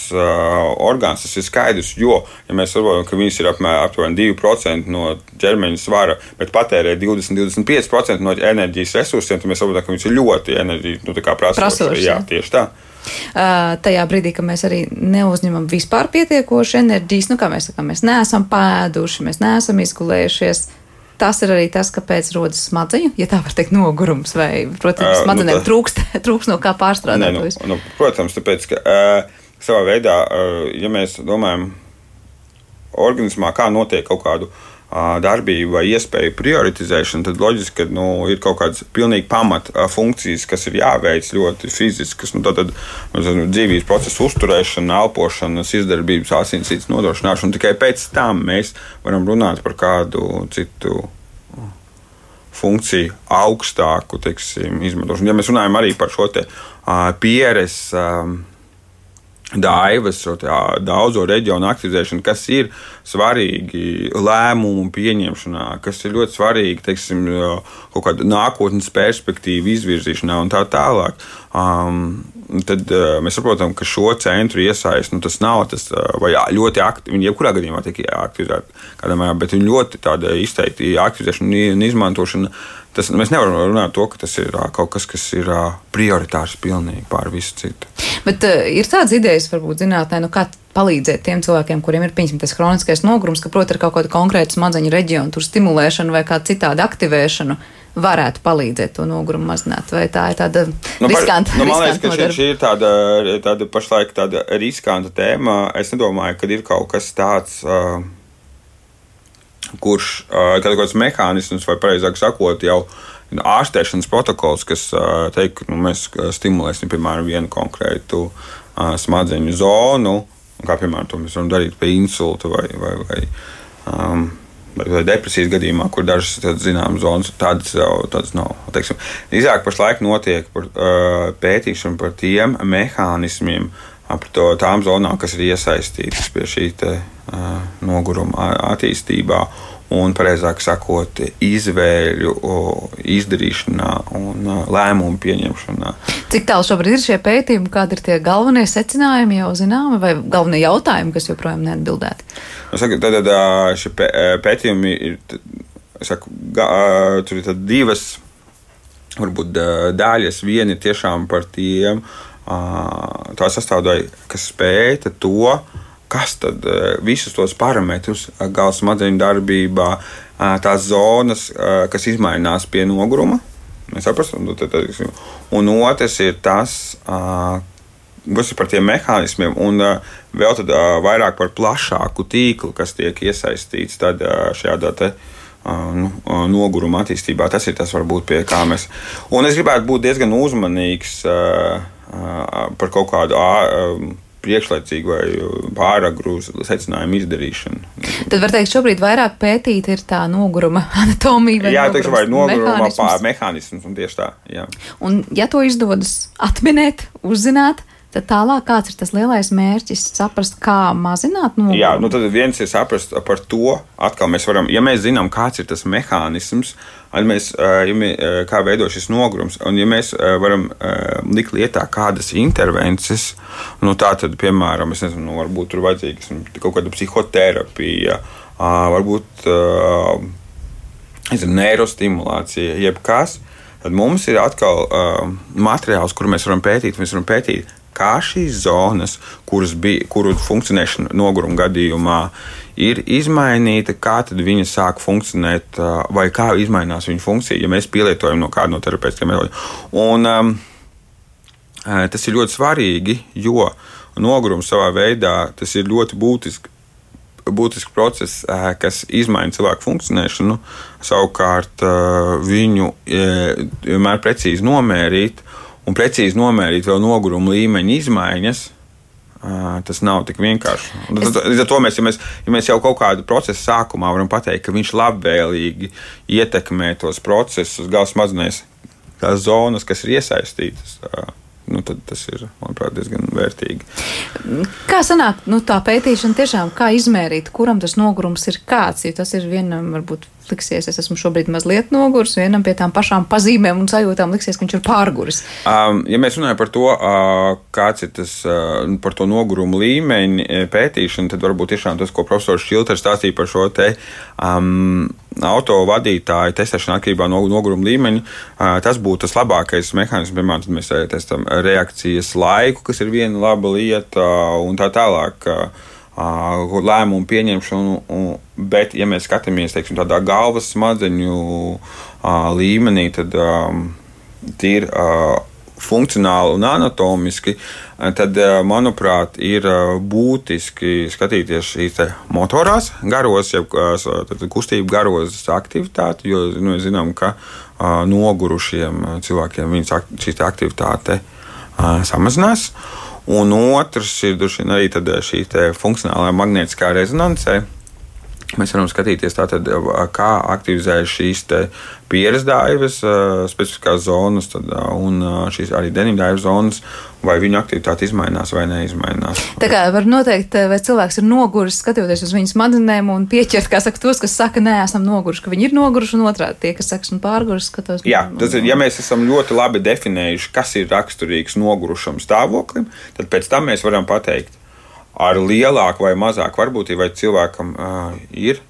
orgāns, tas ir skaidrs. Jo, ja mēs saprotam, ka viņas ir apmēram aptuveni 2% no ķermeņa svara, bet patērē 20-25% no enerģijas resursiem, tad mēs saprotam, ka viņas ir ļoti enerģijas nu. Prasošas, Jā, tieši tā. Uh, tajā brīdī, kad mēs arī neuzņemam vispār pietiekošu enerģijas, nu, kā mēs sakām, mēs neesam pēduši, mēs neesam izgulējušies. Tas ir arī tas, kāpēc rodas smadzeņu, ja tā var teikt, nogurums vai, protams, smadzenēm uh, nu, tā... trūkst, <laughs> trūkst no kā pārstrādāt. Nē, nu, nu, protams, tāpēc, ka uh, savā veidā, uh, ja mēs domājam organismā, kā notiek kaut kādu uh, darbību vai iespēju prioritizēšanu, tad loģiski, ka nu, ir kaut kādas pilnīgi pamata funkcijas, kas ir jāveic ļoti fiziskas. Nu, tad, nu, dzīvības procesa uzturēšana, elpošana, izdarbības, asinsītas nodrošināšana. Tikai pēc tam mēs varam runāt par kādu citu funkciju augstāku teiksim, izmantošanu. Ja mēs runājam arī par šo te, uh, pieres. Uh, daivas, daudzo reģionu aktivizēšanu, kas ir svarīgi lēmumu pieņemšanā, kas ir ļoti svarīgi teiksim, kaut kāda nākotnes perspektīva izvirzīšanā un tā tālāk. Um, tad uh, mēs saprotam, ka šo centru iesaist, nu, tas nav tas, vai jā, ļoti aktīvi, viņi jebkurā gadījumā tiek aktivizēti, kādā mērā, bet viņi ļoti izteikti aktivizēšana un izmantošana Tas, mēs nevaram runāt par to, ka tas ir kaut kas, kas ir prioritārs pilnīgi pār visu citu. Bet uh, ir tādas idejas, varbūt zinātnē, nu, kā palīdzēt tiem cilvēkiem, kuriem ir piemēram tas kroniskais nogurums, ka, protams, ar kaut kādu konkrētu smadzeņu reģionu, tur stimulēšanu vai kādu citādu aktivēšanu varētu palīdzēt to nogurumu mazināt. Vai tā ir tāda nu, riskanta? Nu, man liekas, ka šī, šī ir tāda, tāda pašlaik tāda riskanta tēma. Es nedomāju, ka ir kaut kas tāds. Uh, kurš kaut kāds mehānisms, vai precīzāk sakot, jau ārstēšanas protokols, kas teikt, ka nu, mēs stimulēsim piemēram vienu konkrētu smadzeņu zonu, kā piemēram to mēs varam darīt pie insulta vai, vai, vai, um, depresijas gadījumā, kur dažas zināmas zonas tādas, tādas nav. Teiksim, izāk pašlaik notiek par, uh, pētīšana par tiem mehānismiem, par to, tām zonām, kas ir iesaistītas pie šī te, noguruma attīstībā un, precīzāk sakot, izvēļu izdarīšanā un lēmumu pieņemšanā. Cik tālu šobrīd ir šie pētījumi, kādi ir tie galvenie secinājumi jau zināmi, vai galvenie jautājumi, kas joprojām neatbildēti? Nu, saku, tad, tad šie pētījumi ir, saku, tur ir divas varbūt daļas. Viena ir tiešām par tiem, tā sastāvdaļa, kas pēta to, kas tad eh, visus tos parametrus, eh, gala smadzeņu darbībā, eh, tās zonas, kas mainās pie noguruma. Mēs saprotam, nu, un otrs ir tas, kas ir par tiem mehānismiem, un vēl tad vairāk par plašāku tīklu, kas tiek iesaistīts šajā te, nu, noguruma attīstībā. Tas ir tas, varbūt, pie kā mēs. Un es gribētu būt diezgan uzmanīgs par kaut kādu priekšlaicīgu vai pāragru secinājumu izdarīšanu. Tad var teikt, šobrīd vairāk pētīt ir tā noguruma <laughs> anatomija jā, teikšu, vai noguruma mehānisms un tieši tā. Jā. Un ja to izdodas atminēt, uzzināt, Tad tālāk, kāds ir tas lielais mērķis, saprast, kā mazināt nogurumu? Jā, nu tad viens ir saprast par to, atkal mēs varam, ja mēs zinām, kāds ir tas mehānisms, mēs, ja mē, kā veido šis nogurums, un ja mēs varam likt lietā kādas intervences, nu tā tad, piemēram, es nezinu, nu, varbūt tur vajadzīgas kaut kāda psihoterapija, varbūt nezinu, neirostimulācija, jebkas. Tad mums ir atkal uh, materiāls, kur mēs varam pētīt. Mēs varam pētīt, kā šīs zonas, bija, kuru funkcionēšana noguruma gadījumā ir izmainīta, kā tad viņa sāk funkcionēt, vai kā mainās viņa funkcija, ja mēs pielietojam no kāda no terapeitiem metodiem. Un um, tas ir ļoti svarīgi, jo nogurums savā veidā tas ir ļoti būtisks. Būtisks process, kas maina cilvēku funkcionēšanu, savukārt viņu vienmēr precīzi nomērīt, un precīzi nomērīt vēl noguruma līmeņa izmaiņas. Tas nav tik vienkārši. Līdz ar to mēs, ja mēs, ja mēs jau kaut kādu procesu sākumā varam pateikt, ka viņš labvēlīgi ietekmē tos procesus, gala smadzenēs, tās zonas, kas ir iesaistītas nu, tas ir, manuprāt, diezgan vērtīgi. Kā sanāk, nu, tā pētīšana tiešām, kā izmērīt, kuram tas nogurums ir kāds, jo tas ir vienam, varbūt, liksies, es esmu šobrīd mazliet noguris, vienam pie tām pašām pazīmēm un sajūtām liksies, ka viņš ir pārguris. Um, ja mēs runājam par to, uh, kāds ir tas, uh, par to nogurumu līmeņu pētīšanu, tad varbūt tiešām tas, ko profesors Šilters stāstīja par šo te um, auto vadītāju testēšana atkarībā no noguruma līmeņa. Tas būtu tas labākais mehānisms. Piemēram, tad mēs testējam reakcijas laiku, kas ir viena laba lieta, un tā tālāk. Lēmumu pieņemšanu, bet, ja mēs skatāmies teiksim, tādā galvas smadzeņu līmenī, tad tīri funkcionāli un anatomiski, tad, manuprāt, ir būtiski skatīties šīs motorās garos, jeb kustību garos aktivitāti, jo nu, zinām, ka nogurušiem cilvēkiem šī aktivitāte samazinās. Un otrs ir arī šī funkcionālā magnētiskā rezonance. Mēs varam skatīties, tātad, kā aktivizējas šīs pieres daivas, specifiskās zonas tad, un šīs arī deniņdaivu zonas, vai viņu aktivitāte izmainās vai neizmainās. Tā kā var noteikt, vai cilvēks ir noguris, skatoties uz viņas smadzenēm un pieķert, kā saka, tos, kas saka, nē, esam noguruši, ka viņi ir noguruši, un otrādi tie, kas saka, esmu pārguris, skatos. Jā, tas ir, ja mēs esam ļoti labi definējuši, kas ir raksturīgs nogurušam stāvoklim, tad pēc tam mēs varam pateikt, ar lielāku vai mazāku varbūtību, vai cilvēkam uh, ir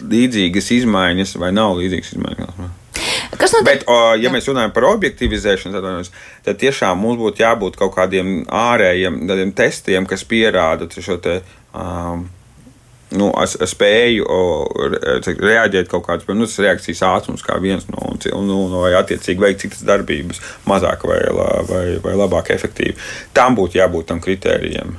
līdzīgas izmaiņas vai nav līdzīgas izmaiņas. Kas notiek? Bet, o, ja Jā. mēs runājam par objektivizēšanu, tad, tad tiešām mums būtu jābūt kaut kādiem ārējiem testiem, kas pierāda šo te. Um, nu, spēju o, reaģēt kaut kādas nu, reakcijas ātrums, kā viens no, un, nu, vai attiecīgi veikt citas darbības, mazāk vai, vai, vai labāk efektīvi. Tam būtu jābūt tam kritērijam.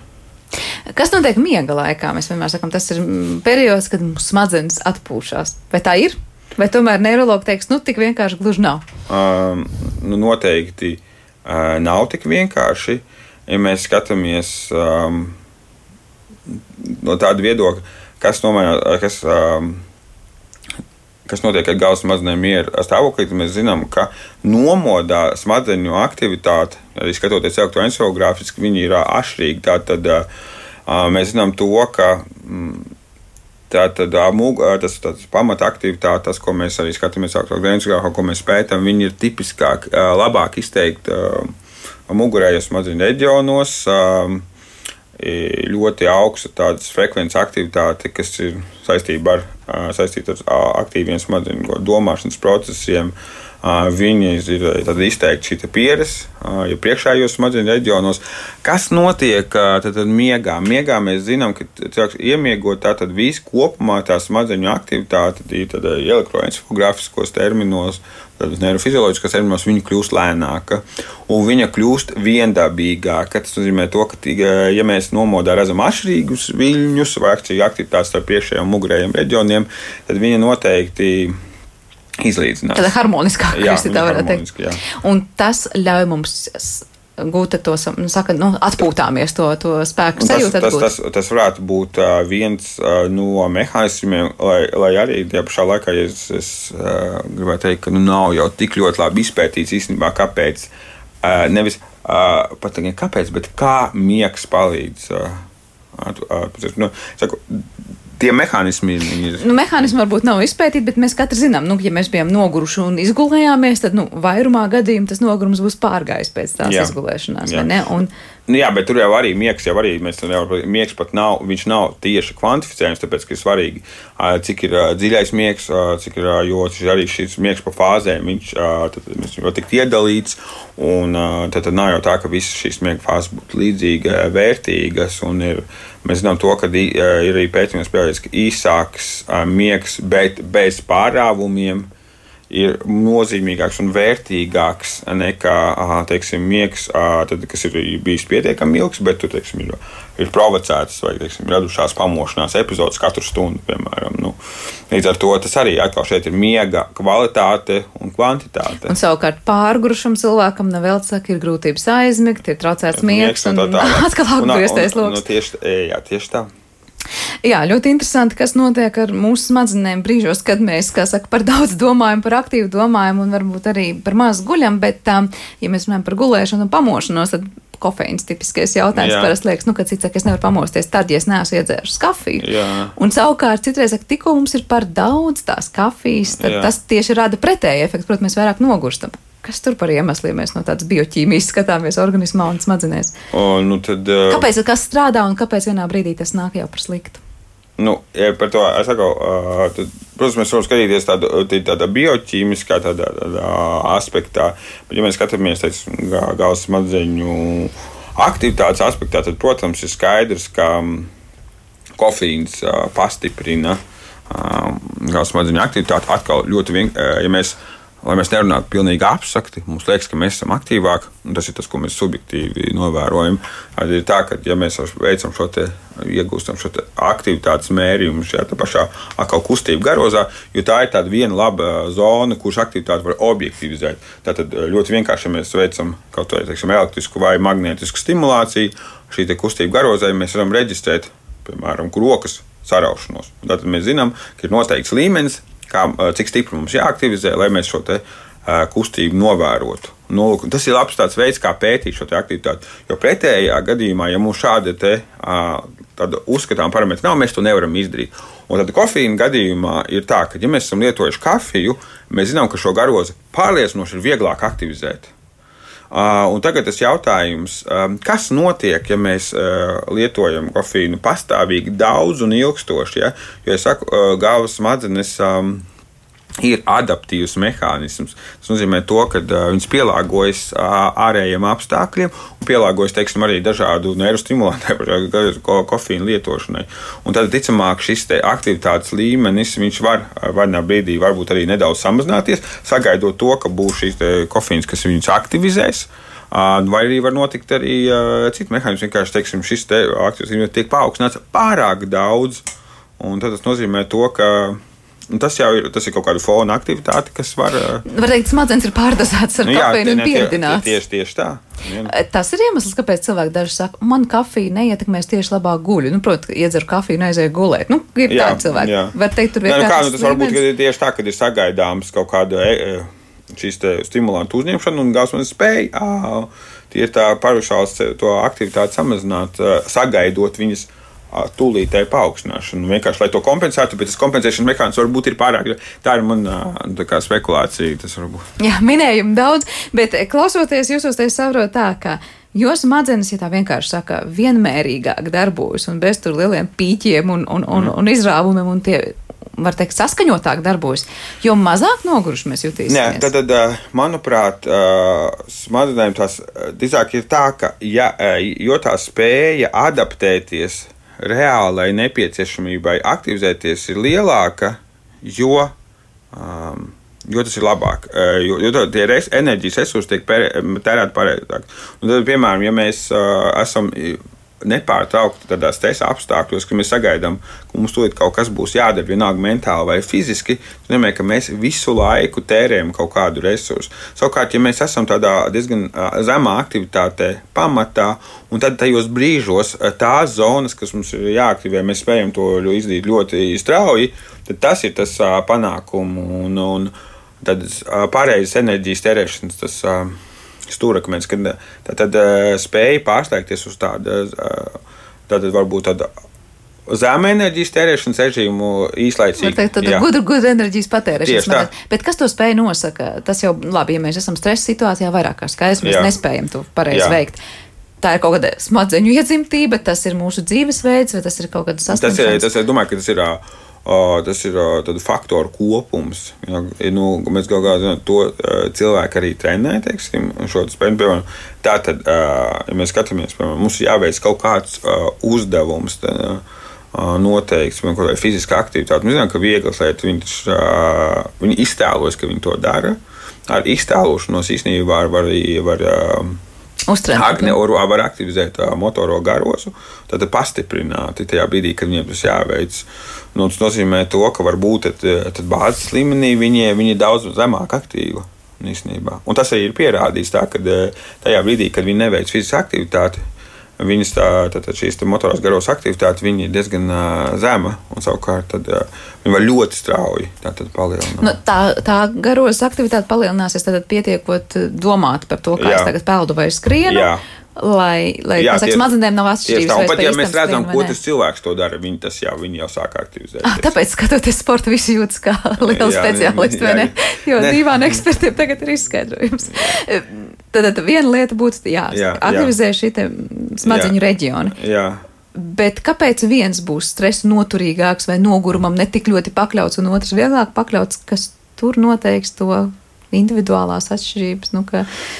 Kas notiek miega laikā? Mēs vienmēr sakām, tas ir periods, kad mūsu smadzenes atpūšas. Vai tā ir? Vai tomēr neiroloģi teiks, nu, tik vienkārši gluži nav? Um, nu, noteikti uh, nav tik vienkārši. Ja mēs skatāmies um, no tāda viedokļa, kas, nomainā, kas, um, kas notiek ar galvas smadzenēm mieru stāvoklī, tad mēs zinām, ka nomodā smadzeņu aktivitāte, arī skatoties elektroencefalogrāfiski, viņi ir atšķirīgi. Tātad mēs zinām to, ka. Mm, Tātad tas ir pamata aktivitāte, tas, ko mēs arī skatāmies, aktuālā ko mēs pētām, viņi ir tipiskāk, labāk izteikti mugurējos smadzeņu reģionos. Ļoti augsta tādas frekvences aktivitāte, kas ir saistīta ar, saistīta ar aktīviem smadzeņu domāšanas procesiem. Viņi ir izteikti šī pieredze, ja priekšējos smadzeņu reģionos. Kas notiek tad, tad miegā? Miegā mēs zinām, ka cilvēks iemiegot, tātad viss kopumā tā smadzeņu aktivitāte, tad elektroencefalogrāfiskos terminos, neirofizioloģiskos terminos, viņa kļūst lēnāka un viņa kļūst viendabīgāka. Tas nozīmē, to, ka, ja mēs nomodā redzam atšķirīgus viļņus vai aktivitātes starp priekšējiem un mugurējiem reģioniem, tad viņa noteikti izlīdzināt. Tāda harmoniskāka, jā, tā varētu teikt. Jā. Un tas ļauj mums gūt to nu, saka, nu, atpūtāmies, to, to spēku sajūtu. Tas, tas, tas, tas varētu būt viens no mehānismiem, lai, lai arī tajā pašā laikā, ja es, es gribētu teikt, ka nu, nav jau tik ļoti labi izpētīts īstenībā, kāpēc. Nevis pat ne kāpēc, bet kā miegs palīdz. Nu, saku, tie mehānismi ir. Nu, mehānismi varbūt nav izpētīti, bet mēs katrs zinām, nu, ja mēs bijām noguruši un izgulējāmies, tad nu, vairumā gadījumā tas nogurums būs pārgājis pēc tās Jā. izgulēšanās. Un, Nu, jā, bet tur jau arī miegs, jau arī mēs nevaram, miegs pat nav, viņš nav tieši kvantificējams, tāpēc, ir svarīgi, cik ir dziļais miegs, cik ir, jo arī šis miegs pa fāzēm, viņš jau tik iedalīts, un tad, tad nav jau tā, ka visas šīs miega fāzes būtu līdzīgi vērtīgas, ir, mēs zinām to, ka ir arī pētījums ka īsāks miegs, bet bez pārāvumiem, ir nozīmīgāks un vērtīgāks nekā teiksim, miegs, tad, kas ir bijis pietiekami ilgs, bet tur teiksim, ir, ir provocētas vai teiksim, radušās pamošanās epizodes katru stundu. Piemēram, nu, līdz ar to tas arī atkal šeit ir miega kvalitāte un kvantitāte. Un savukārt pārgrušam cilvēkam nav vēl saka, ir grūtības aizmigt, ir traucēts miegs, miegs un, un, <laughs> un atkal atgriezties lokus. Nu, tieši, jā, tieši tā. Jā, ļoti interesanti, kas notiek ar mūsu smadzenēm brīžos, kad mēs, kā saka, par daudz domājam, par aktīvu domājam un varbūt arī par maz guļam, bet, um, ja mēs runājam par gulēšanu un pamošanos, tad kofeīns tipiskais jautājums. Jā. Parasti liekas, nu, ka cits saka, es nevaru pamosties tad, ja es neesmu iedzērusi kafiju. Jā. Un savukārt citreiz saka, tikko mums ir par daudz tās kafijas, tad Jā. tas tieši rada pretēju efektu, protams, mēs vairāk nogurstam. Kas tur par iemesliem mēs no tādas bioķīmijas skatāmies organismā un smadzenēs? O, nu tad, uh... Kāpēc tas strādā un kāpēc vienā brīdī tas nāk jau par sliktu? Nu, ja par to es saku, uh, tad, protams, mēs varam skatīties tādu, tādā bioķīmiskā tādā, tādā aspektā, bet, ja mēs skatāmies galvas smadzeņu aktivitātes aspektā, tad, protams, ir skaidrs, ka kofīns pastiprina smadzeņu aktivitāti. Atkal ļoti vienkārši, ja mēs lai mēs nerunātu pilnīgi apsakti, mums liekas, ka mēs esam aktīvāki, tas ir tas, ko mēs subjektīvi novērojam. Ir tā, ka, ja mēs veicam šo te, iegūstam šo aktivitātes mērījumu šajā pašā atkal kustību garozā, jo tā ir tāda viena laba zona, kuras aktivitāti var objektivizēt. Tātad ļoti vienkārši, ja mēs veicam kaut vai teiksim, elektrisku vai magnetisku stimulāciju, šī kustība garozā mēs varam reģistrēt, piemēram, rokas saraušanos. Tad mēs zinām, ka ir noteikts līmenis, kā, cik stipri mums jāaktivizē, lai mēs šo te, uh, kustību novērotu. Nu, tas ir labs veids, kā pētīt šo aktivitāti. Jo pretējā gadījumā, ja mums šāda te, uh, uzskatām parametri nav, mēs to nevaram izdarīt. Un tad kofīna gadījumā ir tā, ka, ja mēs esam lietojuši kafiju, mēs zinām, ka šo garozi pārliecinoši ir vieglāk aktivizēt. Uh, un tagad tas jautājums, uh, kas notiek, ja mēs uh, lietojam kofīnu pastāvīgi, daudz un ilgstoši? Ja? Jo es saku, galvas smadzenes. Ir adaptīvs mehānisms. Tas nozīmē, to, ka uh, viņas pielāgojas uh, ārējiem apstākļiem un pielāgojas teiksim, arī dažādu nervu stimulantiem, <laughs> ko, kofīnu lietošanai. Un tad, ticamāk, šis aktivitātes līmenis var vienā brīdī varbūt arī nedaudz samazināties, sagaidot to, ka būs šīs kofīns, kas viņus aktivizēs. Vai arī var notikt arī uh, citi mehānismi. Vienkārši teiksim, šis te aktīvs līmenis tiek paaugstināts pārāk daudz. Un tas nozīmē to, ka Un tas jau ir, tas ir kaut kāda fona aktivitāte, kas var. Var teikt, smadzenes ir pārdozētas ar nu, kafiju un pieredzināts. Tieši, tieši tā. Vien. Tas ir iemesls, kāpēc cilvēki daži saka, man kafija neietekmēs tieši labāk guļu. Nu, Protams, iedzer kafiju un aizēju gulēt. Nu, ir jā, tādi cilvēki. Jā. Var teikt, tur vienkārši. Nu, kā, nu, tas varbūt ir tieši tā, ka ir sagaidāms kaut kāda šīs stimulantu uzņemšana un gāzes spēja. Tie ir tā parušāls to aktivitāti samazināt, sagaidot viņas tūlītēju paaugstināšanu. Vienkārši, lai to kompensētu, bet tas kompensēšanas mehānisms varbūt ir pārāk. Tā ir mana kā, spekulācija. Jā, minējumu daudz, bet klausoties jūsos, es saprotu tā, ka. Jo smadzenes, ja tā vienkārši saka, vienmērīgāk darbojas un bez tur lieliem pīķiem un, un, un, mm. un izrāvumiem, un tie, var teikt, saskaņotāk darbojas, jo mazāk noguruši mēs jutīsimies. Nē, tad, tad manuprāt, smadzenēm tas drīzāk ir tā, ka, ja, jo tā spēja adaptēties reālai nepieciešamībai aktivizēties ir lielāka, jo, um, jo tas ir labāk. Uh, jo, jo tie res, enerģijas resursi tiek tērēti pareizāk. Tad, piemēram, ja mēs uh, esam nepārtraukti tādā stresa apstākļos, ka mēs sagaidām, ka mums tūlīt kaut kas būs jādara, vienalga mentāli vai fiziski, tas nozīmē, ka mēs visu laiku tērējam kaut kādu resursu. Savukārt, ja mēs esam tādā diezgan zemā aktivitātē, pamatā, un tad tajos brīžos tās zonas, kas mums ir jāaktivē, mēs spējam to izdarīt ļoti strauji, tad tas ir tas panākumu un, un tad pareizes enerģijas tērēšanas. Tas, stūrakmens, kad tā, tad spēja pārslēgties uz tādu, tātad varbūt tādu zemu enerģijas tērēšanas režīmu īslaicīgi. Tā ir gudra, gudra enerģijas patērēšana. Bet kas to spēj nosaka? Tas jau labi, ja mēs esam stresa situācijā vairāk kā skaidrs, mēs Jā. nespējam to pareizi veikt. Tā ir kaut kāda smadzeņu iedzimtība, tas ir mūsu dzīvesveids, vai tas ir kaut kāda sastāvdaļa? Tas ir, tas ir, domāju, ka tas ir tas ir tādu faktoru kopums. Ja, nu, mēs kaut kādā veidā to cilvēku arī trenējam, teiksim, šo spēju. Piemēram, tā tad, ja mēs skatāmies, piemēram, mums ir jāveic kaut kāds uzdevums. Tā, noteikts, kaut kāda fiziska aktivitāte. Mēs zinām, ka vieglas lietas viņš, viņi iztēlojas, ka viņi to dara. Ar iztēlošanos īstenībā var, var, var Agne var aktivizēt motoro garozu, tad pastiprināti tajā brīdī, kad viņiem tas jāveic. Nu, tas nozīmē, to, ka varbūt tad, tad bāzes līmenī viņi, viņi ir daudz zemāk aktīvi. Īstenībā. Un tas arī ir pierādīts, tā, ka tajā brīdī, kad viņi neveic fizisku aktivitāti, viņas tā, tā, tā, šīs motorās garos aktivitātes ir diezgan uh, zema. Savukārt, tad, uh, viņi var ļoti strauji palielināt. Nu, tā, tā garos aktivitāte palielināsies, tad pietiekot domāt par to, kā Jā. es tagad peldu vai skrienu. Jā lai, lai jā, saka, smadzenēm nav atšķirības. Tā, pat ja mēs redzam, ko tas cilvēks to dara, viņi, tas jau, viņi jau sāk aktivizēt. Ah, tāpēc, skatoties sporta, visi jūtas kā liels speciālists, vai ne? Jo divām ekspertiem tagad ir izskaidrojums. Tad, tad viena lieta būtu, jā, jā aktivizē šī smadzeņu reģioni. Jā. Bet kāpēc viens būs stresa noturīgāks vai nogurumam netik ļoti pakļauts, un otrs vieglāk pakļauts, kas tur noteiks to individuālās atšķirības. Nu,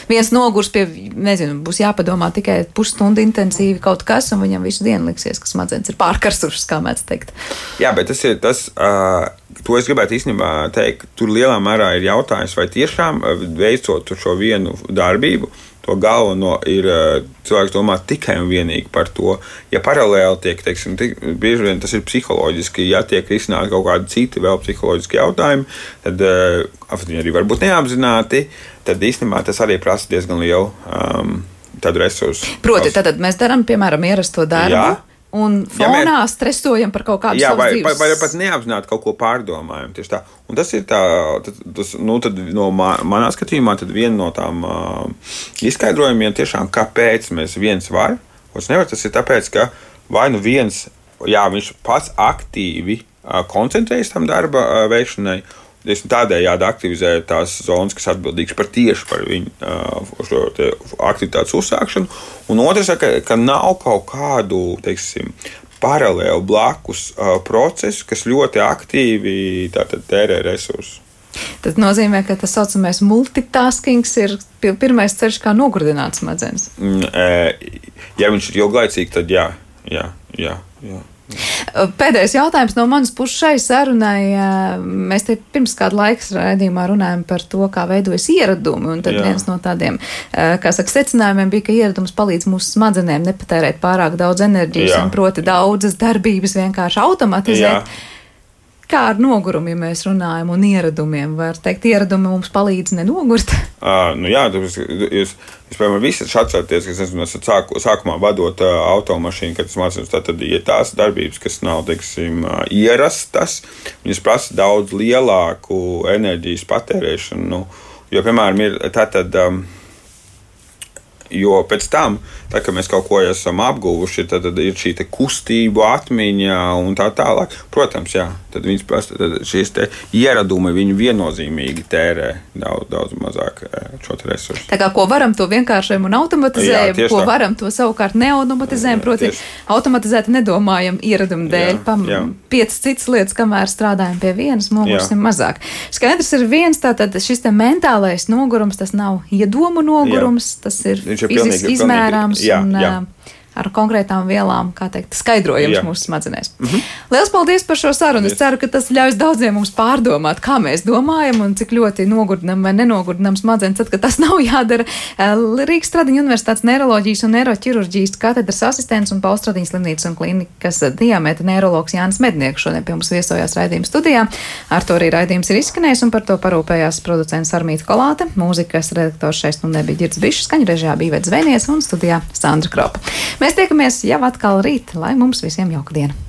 viens nogurs pie, nezinu, būs jāpadomā tikai pusstundu intensīvi kaut kas, un viņam visu dienu liksies, ka smadzenes ir pārkarstušas, kā mēs teikt. Jā, bet tas ir tas, uh, to es gribētu īstenībā teikt, tur lielā mērā ir jautājums, vai tiešām veicot šo vienu darbību, to galveno ir eh, cilvēks domā tikai un vienīgi par to. Ja paralēli tiek, teiksim, tik, bieži vien tas ir psiholoģiski, ja tiek risināti kaut kādi citi vēl psiholoģiski jautājumi, tad viņi arī varbūt neapzināti, tad īstenībā tas arī prasa diezgan lielu um, resursu. Proti, tad mēs darām, piemēram, ierasto darbu. Jā un fonā ja mēs, stresojam par kaut kādu jā, vai, vai, vai pat neapzināti kaut ko pārdomājam. Un tas ir tā, tas, nu, no manā skatījumā viena no tām uh, izskaidrojumiem, tiešām, kāpēc mēs viens varam, otrs nevar. Tas ir tāpēc, ka vai nu viens, jā, viņš pats aktīvi uh, koncentrējas tam darba uh, veikšanai. Tādējādi aktivizēju tās zonas, kas atbildīgas par tieši par viņu uh, aktivitātes uzsākšanu. Un otrs, ka, ka nav kaut kādu teiksim, paralēlu blakus procesu, kas ļoti aktīvi tātad, tērē resursus. Tas nozīmē, ka tas saucamais multitaskings ir pirmais ceļš, kā nogurdināt smadzenes. Ja viņš ir ilglaicīgs, tad jā, jā, jā. jā. Pēdējais jautājums no manas puses šai sarunai. Mēs te pirms kāda laika raidījumā runājam par to, kā veidojas ieradumi. Un tad Jā. viens no tādiem, kā saka, secinājumiem bija, ka ieradums palīdz mūsu smadzenēm nepatērēt pārāk daudz enerģijas Jā. un proti daudzas darbības vienkārši automatizēt. Jā. Kā ar nogurumu, ja mēs runājam, un ieradumiem? Var teikt, ieradumi mums palīdz nenogurt? <laughs> Uh, nu jā, tāpēc, jūs, jūs, piemēram, visi atcerieties, ka es esmu sāku, sākumā vadot uh, automašīnu, kad es mācījos, tad ir tās darbības, kas nav, teiksim, uh, ierastas, viņas prasa daudz lielāku enerģijas patērēšanu. Nu, jo, piemēram, ir tā tad. Um, Jo pēc tam, tā, kad mēs kaut ko esam apguvuši, tad, tad ir šī kustība, atmiņa un tā tālāk. Protams, jā, tad viņas tad šīs ieradumi viņi viennozīmīgi tērē daudz, daudz mazāk eh, šo resursu. Tā kā ko varam, to vienkāršojam un automatizējam, jā, ko tā. varam, to savukārt neautomatizējam. Proti, tieši. automatizēti nedomājam ieradumu dēļ, jā, pam, jā. piecas citas lietas, kamēr strādājam pie vienas, nogursim mazāk. Skaidrs ir viens, tātad šis mentālais nogurums, tas nav iedomu nogurums, jā. tas ir viņš ir pilnīgi, izmērāms. Jā, un, jā ar konkrētām vielām, kā teikt, skaidrojums Jā. mūsu smadzenēs. Mm -hmm. Lielas paldies par šo sarunu. Es ceru, ka tas ļaus daudziem mums pārdomāt, kā mēs domājam un cik ļoti nogurdinam vai nenogurdinam smadzenes, tad, kad tas <laughs> nav jādara. Rīgas Stradiņa Universitātes neiroloģijas un neiroķirurģijas katedras asistents un Paustradiņas slimnīcas un klinikas diamēta neiroloģis Jānis Mednieks šodien pie mums viesojās raidījuma studijā. Ar to arī raidījums ir izskanējis un par to parūpējās producents Armīta Kolāte, mūzikas redaktors šeit nu nebija Girds Bišs, skaņu režijā bija Vets Zvēnies un studijā Sandra Kropa. Mēs tiekamies jau atkal rīt, lai mums visiem jauka diena!